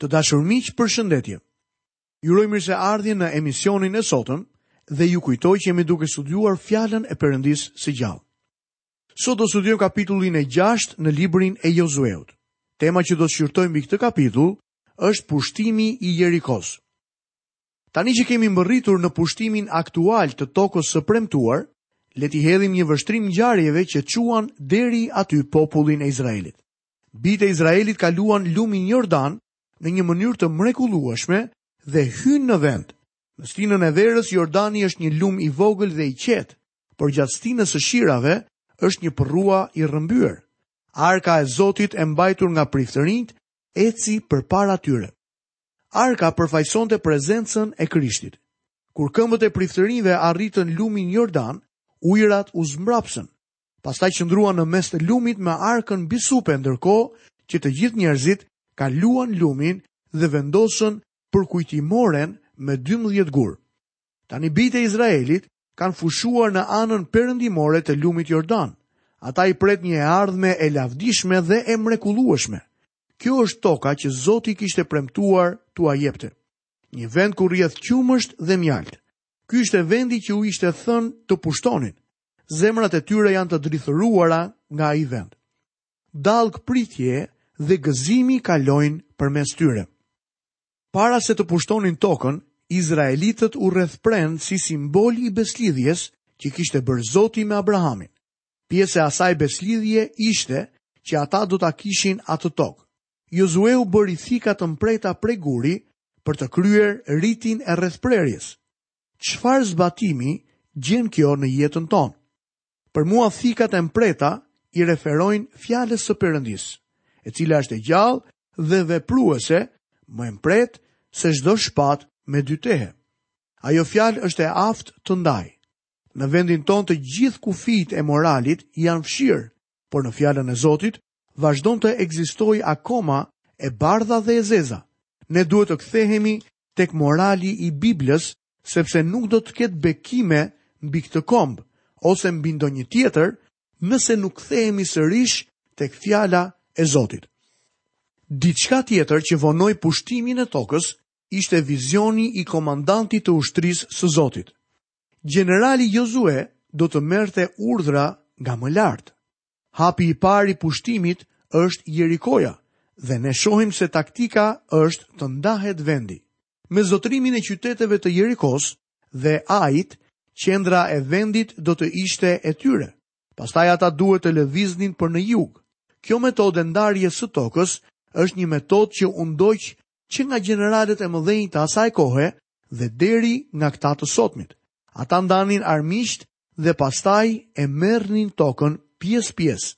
Të dashur miq, përshëndetje. Ju uroj mirëseardhjen në emisionin e sotëm dhe ju kujtoj që jemi duke studiuar fjalën e Perëndisë së gjallë. Sot do studiojmë kapitullin e 6 në librin e Jozueut. Tema që do të shqyrtojmë mbi këtë kapitull është pushtimi i Jerikos. Tani që kemi mbërritur në pushtimin aktual të tokës së premtuar, le t'i hedhim një vështrim ngjarjeve që çuan deri aty popullin e Izraelit. Bijtë e Izraelit kaluan lumin Jordan në një mënyrë të mrekullueshme dhe hynë në vend. Në stinën e verës, Jordani është një lum i vogël dhe i qetë, por gjatë stinës së shirave është një përrua i rrëmbyer. Arka e Zotit e mbajtur nga priftërinjtë eci përpara tyre. Arka përfaqësonte prezencën e Krishtit. Kur këmbët e priftërinjve arritën lumin Jordan, ujërat u zmbrapsën. Pastaj qëndruan në mes të lumit me arkën mbi supe ndërkohë që të gjithë njerëzit kaluan lumin dhe vendosën përkujtimoren me 12 gurë. Tani bijtë e Izraelit kanë fushuar në anën perëndimore të lumit Jordan. Ata i pret një e ardhme e lavdishme dhe e mrekullueshme. Kjo është toka që Zoti kishte premtuar t'ua jepte. Një vend ku rrjedh qumësht dhe mjaltë. Ky ishte vendi që u ishte thënë të pushtonin. Zemrat e tyre janë të drithëruara nga ai vend. Dallgë pritjeje dhe gëzimi kalojnë përmes tyre. Para se të pushtonin tokën, izraelitët u rrethprenë si simbol i besëlidhjes që kishte bërë Zoti me Abrahamin. Pjesë e asaj besëlidhje ishte që ata do ta kishin atë tokë. Jozueu bëri thika të mprehta prej guri për të kryer ritin e rrethprerjes. Çfarë zbatimi gjen kjo në jetën tonë? Për mua thikat e mprehta i referojnë fjalës së Perëndisë, e cila është e gjallë dhe vepruese, më e mprehtë se çdo shpatë me dy tehe. Ajo fjalë është e aftë të ndajë. Në vendin tonë të gjithë kufijtë e moralit janë fshirë, por në fjalën e Zotit vazhdon të ekzistojë akoma e bardha dhe e zeza. Ne duhet të kthehemi tek morali i Biblës, sepse nuk do të ketë bekime mbi këtë komb ose mbi ndonjë tjetër nëse nuk kthehemi sërish tek fjala e Zotit. Diçka tjetër që vonoi pushtimin e tokës ishte vizioni i komandantit të ushtrisë së Zotit. Gjenerali Jozue do të merrte urdhra nga më lart. Hapi i parë i pushtimit është Jerikoja dhe ne shohim se taktika është të ndahet vendi. Me zotërimin e qyteteve të Jerikos dhe Ait, qendra e vendit do të ishte e tyre. Pastaj ata duhet të lëviznin për në jug. Kjo metodë e ndarjes së tokës është një metodë që u ndoq që nga gjeneralët e mëdhenj të asaj kohe dhe deri nga këta të sotmit. Ata ndanin armiqtë dhe pastaj e merrnin tokën pjesë-pjesë.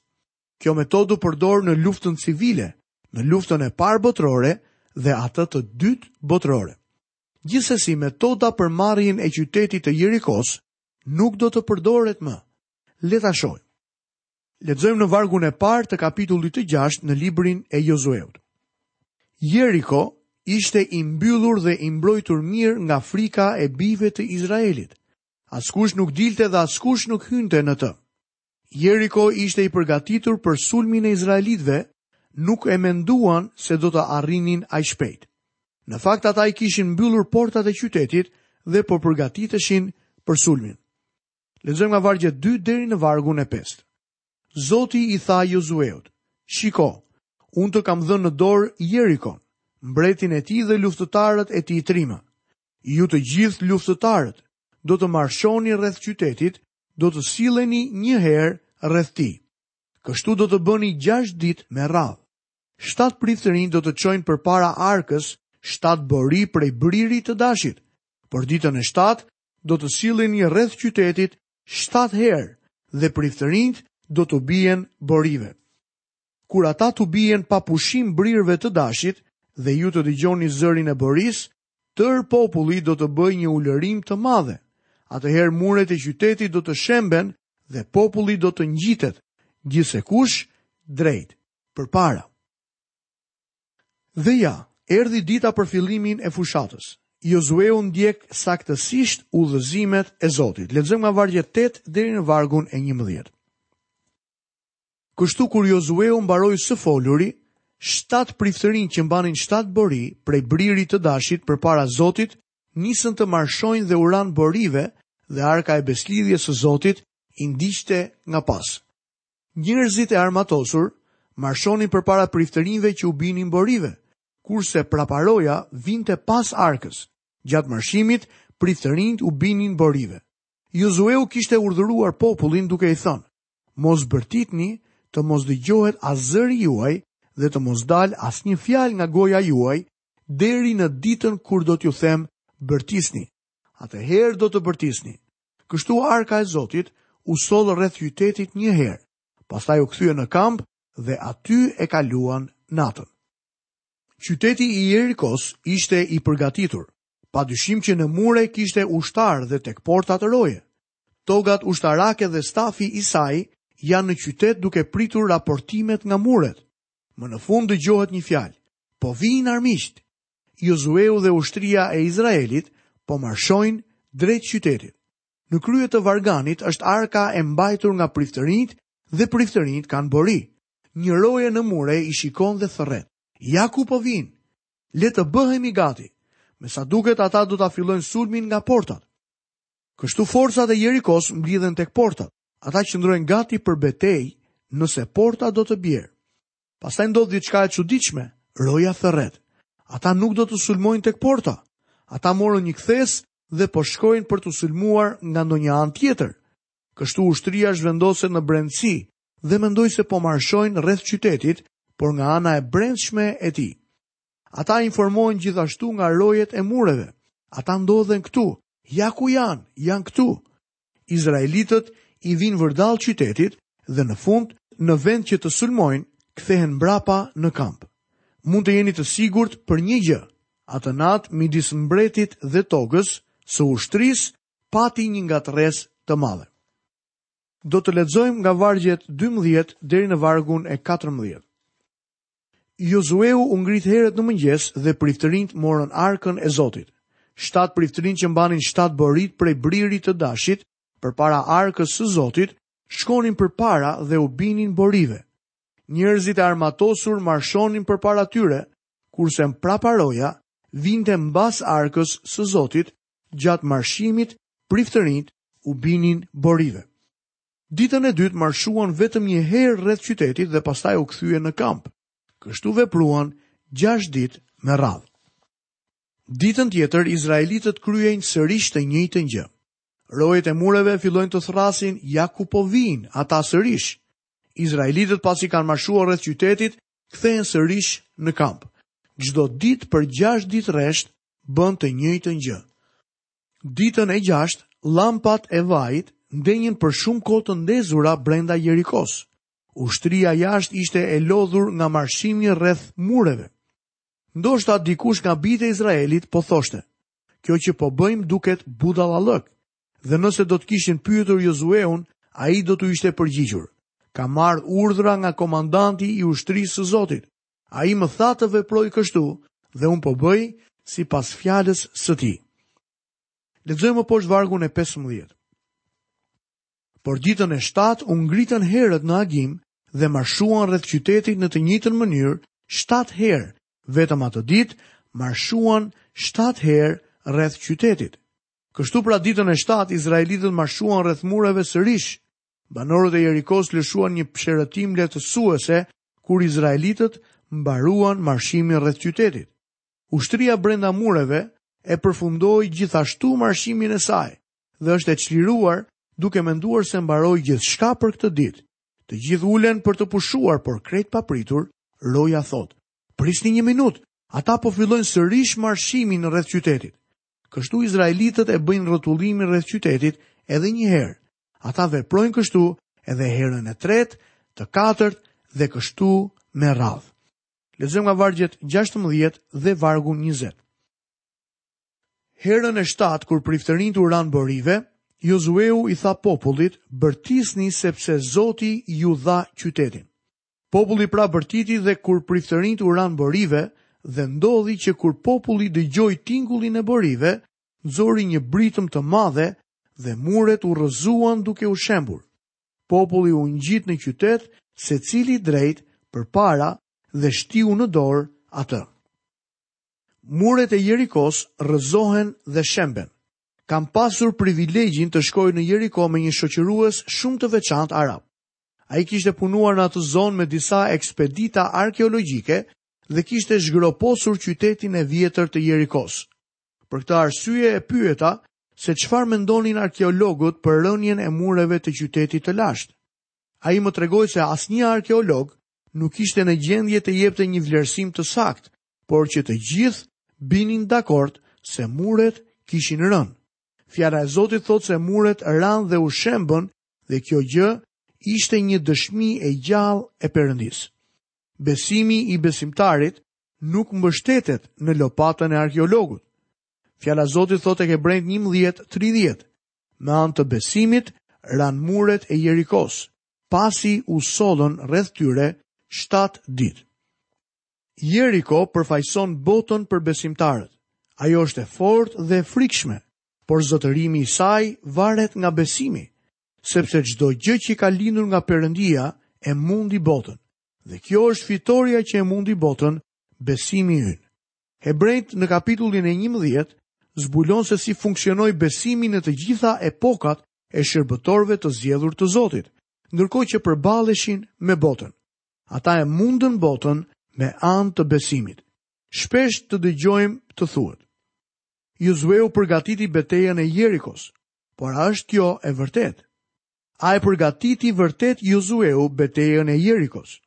Kjo metodë u përdor në luftën civile, në luftën e parë botërore dhe atë të dytë botërore. Gjithsesi metoda për marrjen e qytetit të Jerikos nuk do të përdoret më. Le ta shohim. Lexojmë në vargun e parë të kapitullit të 6 në librin e Jozueut. Jeriko ishte i mbyllur dhe i mbrojtur mirë nga frika e bijve të Izraelit. Askush nuk dilte dhe askush nuk hynte në të. Jeriko ishte i përgatitur për sulmin e izraelitëve, nuk e menduan se do të arrinin aq shpejt. Në fakt ata i kishin mbyllur portat e qytetit dhe po përgatiteshin për sulmin. Lexojmë nga vargu 2 deri në vargun e 5. Zoti i tha Jozueut: "Shiko, unë të kam dhënë në dorë Jerikon, mbretin e tij dhe luftëtarët e tij trima. Ju të gjithë luftëtarët do të marshoni rreth qytetit, do të silleni një herë rreth tij. Kështu do të bëni 6 ditë me radhë. Shtatë priftërinj do të çojnë përpara arkës, shtatë bori prej briri të dashit. Por ditën e shtatë do të silleni rreth qytetit shtatë herë dhe priftërinjtë do t'u bien borive. Kur ata t'u bien pa pushim brirëve të dashit dhe ju të dëgjoni zërin e borisë, tërë populli do të bëjë një ulërim të madhe. Atëherë muret e qytetit do të shemben dhe populli do të ngjitet, gjithsekush drejt përpara. Dhe ja, erdhi dita për fillimin e fushatës. Jozueu ndjek saktësisht udhëzimet e Zotit. Lexojmë nga vargu tetë deri në vargun e njëmbëdhjetë. Kështu kur Jozueu mbaroi së foluri, shtatë priftërinj që mbanin shtatë bori prej briri të dashit përpara Zotit nisën të marshojnë dhe u ranë borive dhe arka e besëlidhjes së Zotit i ndiqte nga pas. Njerëzit e armatosur marshonin përpara priftërinjve që u binin borive, kurse praparoja vinte pas arkës. Gjatë marshimit, priftërinjtë u binin borive. Jozueu kishte urdhëruar popullin duke i thënë, Mos bërtitni, të mos dëgjohet as zëri juaj dhe të mos dalë asnjë fjalë nga goja juaj deri në ditën kur do t'ju them, Bërtisni, Atëherë do të bërtisni. Kështu arka e Zotit u soll rreth qytetit një herë, pastaj u kthye në kamp dhe aty e kaluan natën. Qyteti i Jerikos ishte i përgatitur, pa dyshim që në mure kishte ushtarë dhe tek portat roje. Togat ushtarake dhe stafi i saj janë në qytet duke pritur raportimet nga muret. Më në fund dëgjohet një fjalë, po vijnë armiqtë. Jozueu dhe ushtria e Izraelit po marshojnë drejt qytetit. Në krye të varganit është arka e mbajtur nga priftërinjtë dhe priftërinjtë kanë bori. Një roje në mure i shikon dhe thërret. Ja ku po vijnë! Le të bëhemi gati! Me sa duket ata do ta fillojnë sulmin nga portat. Kështu forcat e Jerikos mblidhen tek portat. Ata qëndrojnë gati për betejë nëse porta do të bjerë. Pastaj ndodh diçka e çuditshme, roja thërret. Ata nuk do të sulmojnë tek porta. Ata morën një kthesë dhe po shkojnë për të sulmuar nga ndonjë anë tjetër. Kështu ushtria zhvendoset në brendësi dhe mendoj se po marshojnë rreth qytetit, por nga ana e brendshme e tij. Ata informohen gjithashtu nga rojet e mureve. Ata ndodhen këtu. Ja ku janë, janë këtu. Izraelitët i vijnë vërdallë qytetit dhe në fund, në vend që të sulmojnë, kthehen mbrapsht në kamp. Mund të jeni të sigurt për një gjë, atë natë midis mbretit dhe togës së ushtrisë pati një ngatërresë të madhe. Do të lexojmë nga vargjet 12 deri në vargun e 14. Jozueu u ngrit herët në mëngjes dhe priftërinjtë morën Arkën e Zotit. Shtatë priftërinj që mbanin shtatë boritë prej bririt të dashit, përpara Arkës së Zotit, shkonin përpara dhe u binin borive. Njerëzit e armatosur marshonin përpara tyre, kurse praparoja vinte mbas Arkës së Zotit, gjatë marshimit priftërinjtë u binin borive. Ditën e dytë marshuan vetëm një herë rreth qytetit dhe pastaj u kthyen në kamp. Kështu vepruan 6 ditë me radhë. Ditën tjetër izraelitët kryejnë sërish të njëjtën gjë. Rojet e mureve fillojnë të thërrasin, ja ku po vijnë ata sërish. Izraelitët pasi kanë marshuar rreth qytetit, kthehen sërish në kamp. Çdo ditë për 6 ditë rresht bënë të njëjtën gjë. Ditën e gjashtë, llambat e vajit ndenjën për shumë kohë të ndezura brenda Jerikos. Ushtria jashtë ishte e lodhur nga marshimi rreth mureve. Ndoshta dikush nga bijtë e Izraelit po thoshte, kjo që po bëjmë duket budallallëk. Dhe nëse do të kishin pyetur Jozueun, ai do t'u ishte përgjigjur, kam marrë urdhra nga komandanti i ushtrisë së Zotit, Ai më tha të veproj kështu dhe unë po bëj sipas fjalës së tij. Lexojmë më poshtë vargun e 15. Por ditën e 7 u ngritën herët në agim dhe marshuan rreth qytetit në të njëjtën mënyrë 7 herë, vetëm atë ditë marshuan 7 herë rreth qytetit. Kështu pra ditën e 7 izraelitët marshuan rreth mureve sërish, Banorët e Jerikos lëshuan një psherëtimë lehtësuese kur izraelitët mbaruan marshimin rreth qytetit. Ushtria brenda mureve e përfundoi gjithashtu marshimin e saj dhe është e çliruar duke menduar se mbaroi gjithçka për këtë ditë. Të gjithë ulen për të pushuar, por krejt papritur, roja thotë, prisni një minutë, ata po fillojnë sërish marshimin rreth qytetit. Kështu izraelitët e bëjnë rrotullimin rreth qytetit edhe një herë Ata veprojnë kështu edhe herën e tretë, të katërt dhe kështu me radhë. Lexojmë nga vargjet 16 dhe vargu 20. Herën e shtatë kur priftërinjtë u ranë borive, Jozueu i tha popullit, bërtisni sepse Zoti ju dha qytetin. Populli pra bërtiti dhe kur priftërinjtë u ranë borive, dhe ndodhi që kur populli dëgjoi tingullin e borive, nxori një britmë të madhe dhe muret u rrëzuan duke u shembur. Populli u ngjit në qytet secili drejt përpara dhe shtiu në dorë atë. Muret e Jerikos rrëzohen dhe shemben. Kam pasur privilegjin të shkoj në Jeriko me një shoqërues shumë të veçantë arab. Ai kishte punuar në atë zonë me disa ekspedita arkeologjike dhe kishte zhgroposur qytetin e vjetër të Jerikos. Për këtë arsye e pyeta se çfarë mendonin arkeologët për rënien e mureve të qytetit të lashtë. Ai më tregoi se asnjë arkeolog nuk ishte në gjendje të jepte një vlerësim të saktë, por që të gjithë binin dakord se muret kishin rënë. Fjala e Zotit thotë se muret ranë dhe u shembën dhe kjo gjë ishte një dëshmi e gjallë e Perëndisë. Besimi i besimtarit nuk mbështetet në lopatën e arkeologut. Fjala e Zotit thotë te Hebrenjtë 11.30, me anë të besimit ranë muret e Jerikos, pasi u sollën rreth tyre 7 ditë. Jeriko përfaqëson botën për besimtarët. Ajo është e fortë dhe e frikshme, por zotërimi i saj varet nga besimi, sepse çdo gjë që ka lindur nga Perëndia e mundi botën, Dhe kjo është fitorja që e mundi botën, besimi ynë. Hebrenjtë në kapitullin e 11 zbulon se si funksionoi besimi në të gjitha epokat e shërbëtorëve të zgjedhur të Zotit, ndërkohë që përballeshin me botën. Ata e mundën botën me anë të besimit. Shpesh të dëgjojmë të thuhet. Jozueu përgatiti betejën e Jerikos, por a është kjo e vërtetë? A e përgatiti vërtet Jozueu betejën e Jerikos?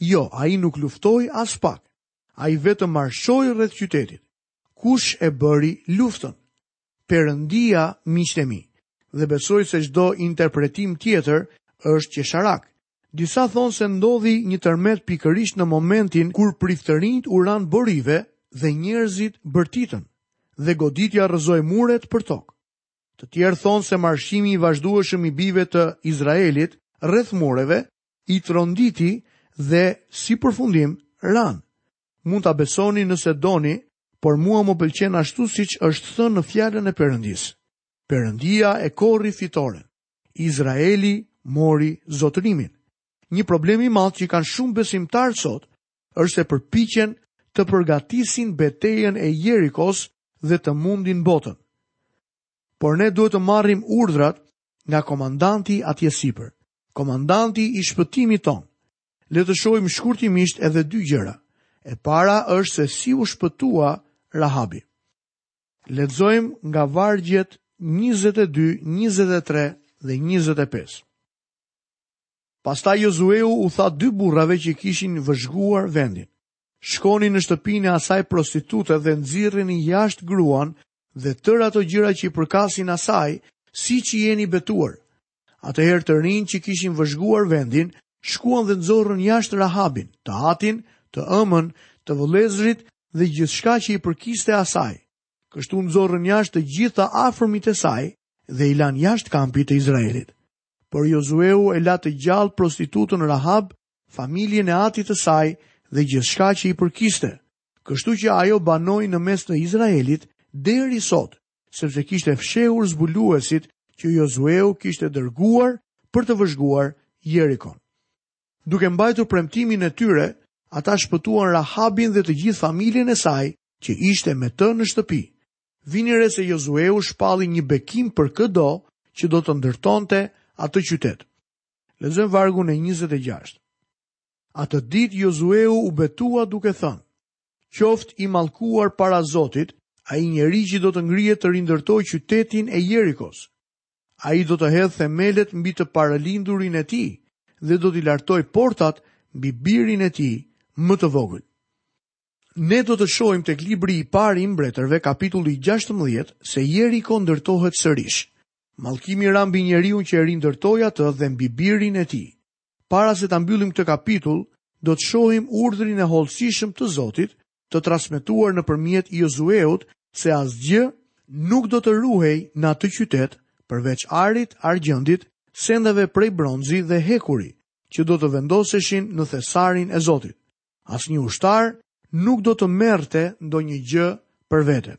Jo, ai nuk luftoi aspak. Ai vetëm marshoi rreth qytetit. Kush e bëri luftën? Perëndia, miqtë e mi. Dhe besoj se çdo interpretim tjetër është qesharak. Disa thonë se ndodhi një tërmet pikërisht në momentin kur priftërinjtë u ranë borive dhe njerëzit bërtitën, dhe goditja rrëzoi muret për tokë. Të tjerë thonë se marshimi i vazhdueshëm i bijve të Izraelit rreth mureve i tronditi dhe si përfundim ranë. Mund ta besoni nëse doni, por mua më pëlqen ashtu siç është thënë në fjalën e Perëndisë. Perëndia e korri fitoren. Izraeli mori zotërimin. Një problem i madh që kanë shumë besimtarë sot është se përpiqen të përgatisin betejën e Jerikos dhe të mundin botën. Por ne duhet të marrim urdhrat nga komandanti atje sipër, komandanti i shpëtimit tonë. Le të shohim shkurtimisht edhe dy gjëra. E para është se si u shpëtua Rahabi. Lexojmë nga vargjet 22, 23 dhe 25. Pastaj Jozueu u tha dy burrave që kishin vëzhguar vendin, shkoni në shtëpinë e asaj prostitute dhe nxirreni jashtë gruan dhe tërë ato gjëra që i përkasin asaj, siç i jeni betuar. Atëherë të rinjë që kishin vëzhguar vendin, shkuan dhe nxorën jashtë Rahabin, të atin, të ëmën, të vëllezërit dhe gjithçka që i përkiste asaj. Kështu nxorën jashtë të gjithë afërmit e saj dhe i lanë jashtë kampit të Izraelit. Por Jozueu e la të gjallë prostitutën Rahab, familjen e atit të saj dhe gjithçka që i përkiste. Kështu që ajo banoi në mes të Izraelit deri sot, sepse kishte fshehur zbuluesit që Jozueu kishte dërguar për të vëzhguar Jerikon. Duke mbajtur premtimin e tyre, ata shpëtuan Rahabin dhe të gjithë familjen e saj që ishte me të në shtëpi. Vini re se Jozueu shpalli një bekim për këdo që do të ndërtonte atë qytet. Lexojmë vargun e 26-të. Atë ditë Jozueu u betua duke thënë: Qoftë i mallkuar para Zotit, ai njeri që do të ngrihet të rindërtojë qytetin e Jerikos. Ai do të hedhë themelet mbi të paralindurin e tij dhe do t'i lartojë portat mbi birin e tij më të vogël. Ne do të shohim tek libri i parë i Mbretërve kapitulli gjashtëmbëdhjetë se Jeriko ndërtohet sërish. Mallkimi ra mbi njeriun që e rindërtoi atë dhe mbi birin e tij. Para se ta mbyllim këtë kapitull, do të shohim urdhrin e hollësishëm të Zotit, të transmetuar nëpërmjet Jozueut se asgjë nuk do të ruhej në atë qytet përveç arit, argjendit, sendeve prej bronzi dhe hekuri, që do të vendoseshin në thesarin e Zotit. Asnjë ushtar nuk do të merrte ndonjë gjë për vete.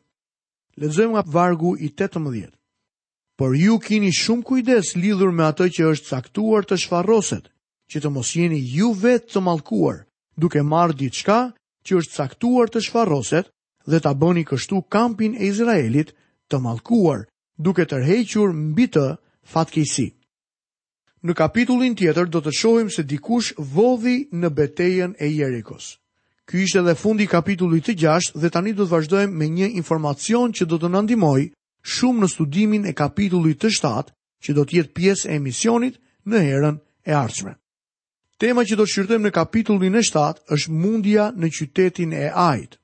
Lexojmë nga vargu i 18. Por ju kini shumë kujdes lidhur me atë që është caktuar të shfarroset, që të mos jeni ju vetë të mallkuar, duke marrë diçka që është caktuar të shfarroset dhe ta bëni kështu kampin e Izraelit të mallkuar, duke tërhequr mbi të fatkeqësi. Në kapitullin tjetër do të shohim se dikush vodhi në betejën e Jerikos. Ky ishte edhe fundi i kapitullit të gjashtë dhe tani do të vazhdojmë me një informacion që do të na ndihmojë shumë në studimin e kapitullit të shtatë që do të jetë pjesë e emisionit në herën e ardhshme. Tema që do të shqyrtojmë në kapitullin e shtatë është mundja në qytetin e Ait.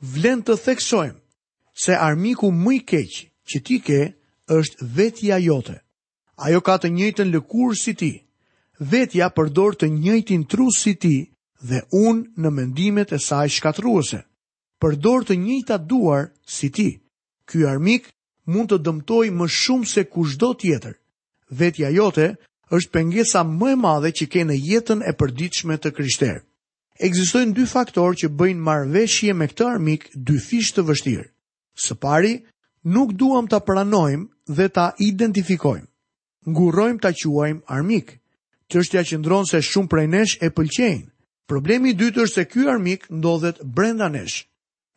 Vlen të theksojmë se armiku më i keq që ti ke është vetja jote. Ajo ka të njëjtën lëkurë si ti. Vetja përdor të njëjtin tru si ti dhe unë në mendimet e saj shkatërruese. Përdor të njëjta duar si ti. Ky armik mund të dëmtojë më shumë se kushdo tjetër. Vetja jote është pengesa më e madhe që ke në jetën e përditshme të krishterë. Ekzistojnë dy faktorë që bëjnë marrëveshje me këtë armik dyfish të vështirë. Së pari, nuk duam ta pranojmë dhe ta identifikojmë. Ngurrojmë ta quajmë armik. Çështja qëndron se shumë prej nesh e pëlqejnë. Problemi i dytë është se ky armik ndodhet brenda nesh.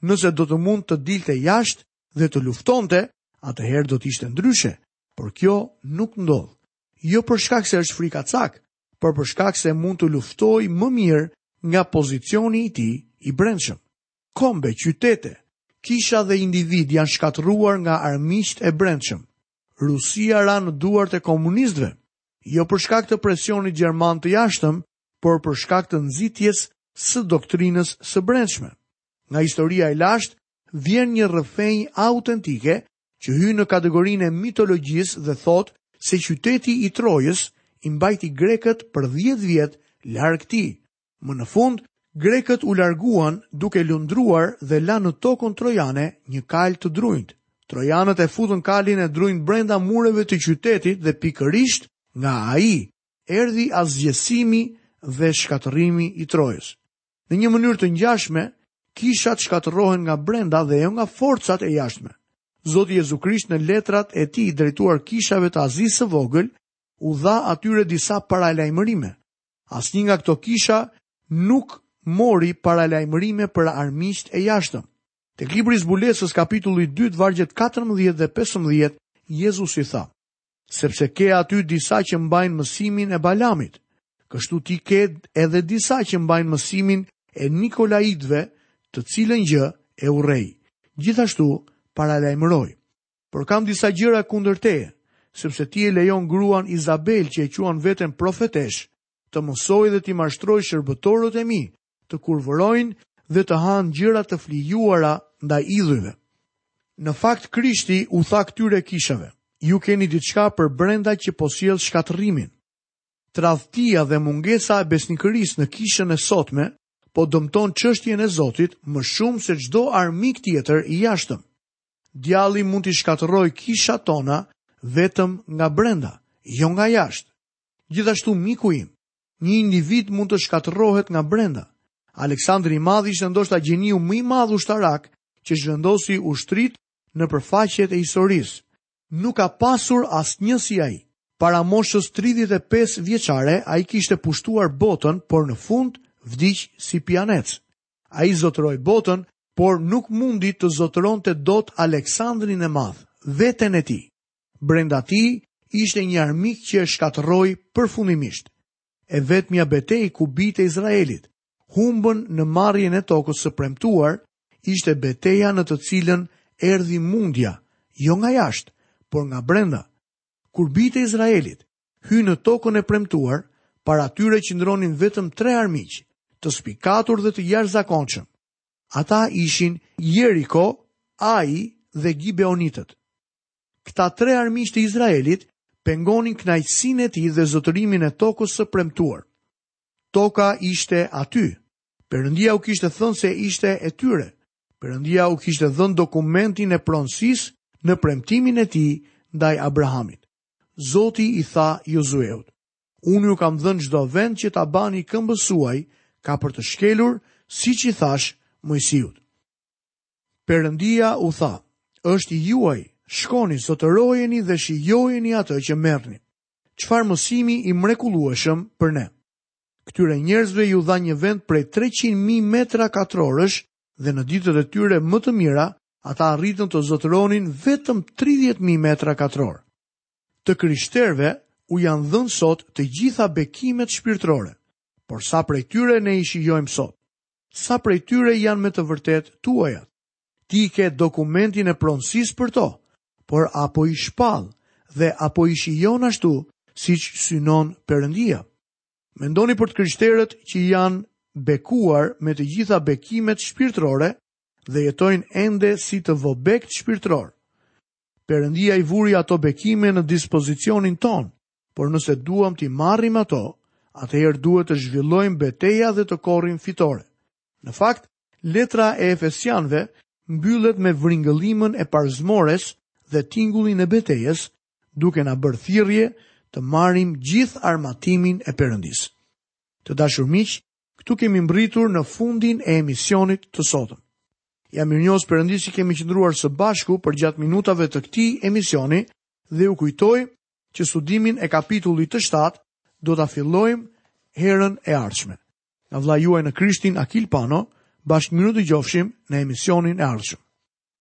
Nëse do të mund të dilte jashtë dhe të luftonte, atëherë do të ishte ndryshe, por kjo nuk ndodh. Jo për shkak se është frikacak, por për shkak se mund të luftojë më mirë nga pozicioni i tij i brendshëm. Kombe, qytete, kisha dhe individë janë shkatërruar nga armiqtë e brendshëm. Rusia ra në duart e komunistëve, jo për shkak të presionit gjerman të jashtëm, por për shkak të nxitjes së doktrinës së brendshme. Nga historia e lashtë vjen një rrëfenjë autentike që hyn në kategorinë e mitologjisë dhe thotë se qyteti i Trojës i mbajti grekët për 10 vjet larg tij, Më në fund, grekët u larguan duke lundruar dhe lanë në tokën trojane një kalë të drunjtë. Trojanët e futën kalin e drunjtë brenda mureve të qytetit dhe pikërisht nga ai erdhi asgjësimi dhe shkatërrimi i Trojës. Në një mënyrë të ngjashme, kishat shkatërrohen nga brenda dhe jo nga forcat e jashtme. Zoti Jezu Krisht në letrat e tij drejtuar kishave të Azisë së Vogël, u dha atyre disa paralajmërime. Asnjë nga këto kisha nuk mori paralajmërime për armiqtë e jashtëm. Tek libri i Zbulesës, kapitulli 2, vargjet 14 dhe 15, Jezusi tha, Sepse ke aty disa që mbajnë mësimin e Balamit, kështu ti ke edhe disa që mbajnë mësimin e Nikolaitëve, të cilën gjë e urrej. Gjithashtu, paralajmëroi. Por kam disa gjëra kundër teje, sepse ti e lejon gruan Izabel që e quan veten profeteshë, të mësojë dhe t'i mashtrojë shërbëtorët e mi, të kurvërojnë dhe të hanë gjëra të flijuara ndaj idhujve. Në fakt Krishti u tha këtyre kishave, ju keni diçka përbrenda që po sjell shkatërrimin. Tradhtia dhe mungesa e besnikërisë në kishën e sotme po dëmton çështjen e Zotit më shumë se çdo armik tjetër i jashtëm. Djalli mund t'i shkatërrojë kishat tona vetëm nga brenda, jo nga jashtë. Gjithashtu miku im, një individ mund të shkatërrohet nga brenda. Aleksandri i Madh ishte ndoshta gjeniu më i madh ushtarak që zhvendosi ushtritë nëpër faqet e historisë. Nuk ka pasur asnjë si ai. Para moshës 35 vjeçare ai kishte pushtuar botën, por në fund vdiq si pijanec. Ai zotëroi botën, por nuk mundi të zotëronte dot Aleksandrin e Madh, veten e tij. Brenda tij ishte një armik që e shkatërroi përfundimisht. E vetmja betejë ku bijtë e Izraelit, humbën në marrjen e tokës së premtuar, ishte beteja në të cilën erdhi mundja, jo nga jashtë, por nga brenda. Kur bijtë e Izraelit, hyjë në tokën e premtuar, para tyre qëndronin vetëm tre armiq, të spikatur dhe të jashtëzakonshëm. Ata ishin Jeriko, Ai dhe Gibeonitët. Këta tre armiq të Izraelit pengonin kënaqësinë e tij dhe zotërimin e tokës së premtuar. Toka ishte aty. Perëndia u kishte thënë se ishte e tyre. Perëndia u kishte dhënë dokumentin e pronësisë në premtimin e tij ndaj Abrahamit. Zoti i tha Jozueut, Unë ju kam dhënë çdo vend që tabani i këmbës suaj ka për të shkelur, siç i thashë Moisiut. Perëndia u tha, është i juaj, shkoni, zotërojeni dhe shijojeni atë që merrni. Çfarë mësimi i mrekullueshëm për ne. Këtyre njerëzve iu dha një vend prej 300.000 metra katrorësh dhe në ditët e tyre më të mira ata arritën të zotëronin vetëm 30.000 metra katrorë. Të krishterve u janë dhënë sot të gjitha bekimet shpirtërore, por sa prej tyre ne i shijojmë sot? Sa prej tyre janë me të vërtetë tuajat? Ti ke dokumentin e pronësisë për to, por a po i shpall dhe a po i shijon ashtu siç synon Perëndia? Mendoni për të krishterët që janë bekuar me të gjitha bekimet shpirtërore dhe jetojnë ende si të vobektë shpirtërorë. Perëndia i vuri ato bekime në dispozicionin tonë, por nëse duam t'i marrim ato, atëherë duhet të zhvillojmë beteja dhe të korrim fitore. Në fakt, letra e Efesianëve mbyllet me vringëllimën e parzmores dhe tingullin e betejës duke na bërë thirrje të marrim gjithë armatimin e Perëndisë. Të dashur miq, këtu kemi mbërritur në fundin e emisionit të sotëm. Jam mirënjohës Perëndisë që kemi qëndruar së bashku përgjatë minutave të këtij emisioni dhe u kujtoj që studimin e kapitullit të 7 do ta fillojmë herën e ardhshme. Nga vëllai juaj në Krishtin Akil Pano, bashkë mirudëgjofshim në emisionin e ardhshëm.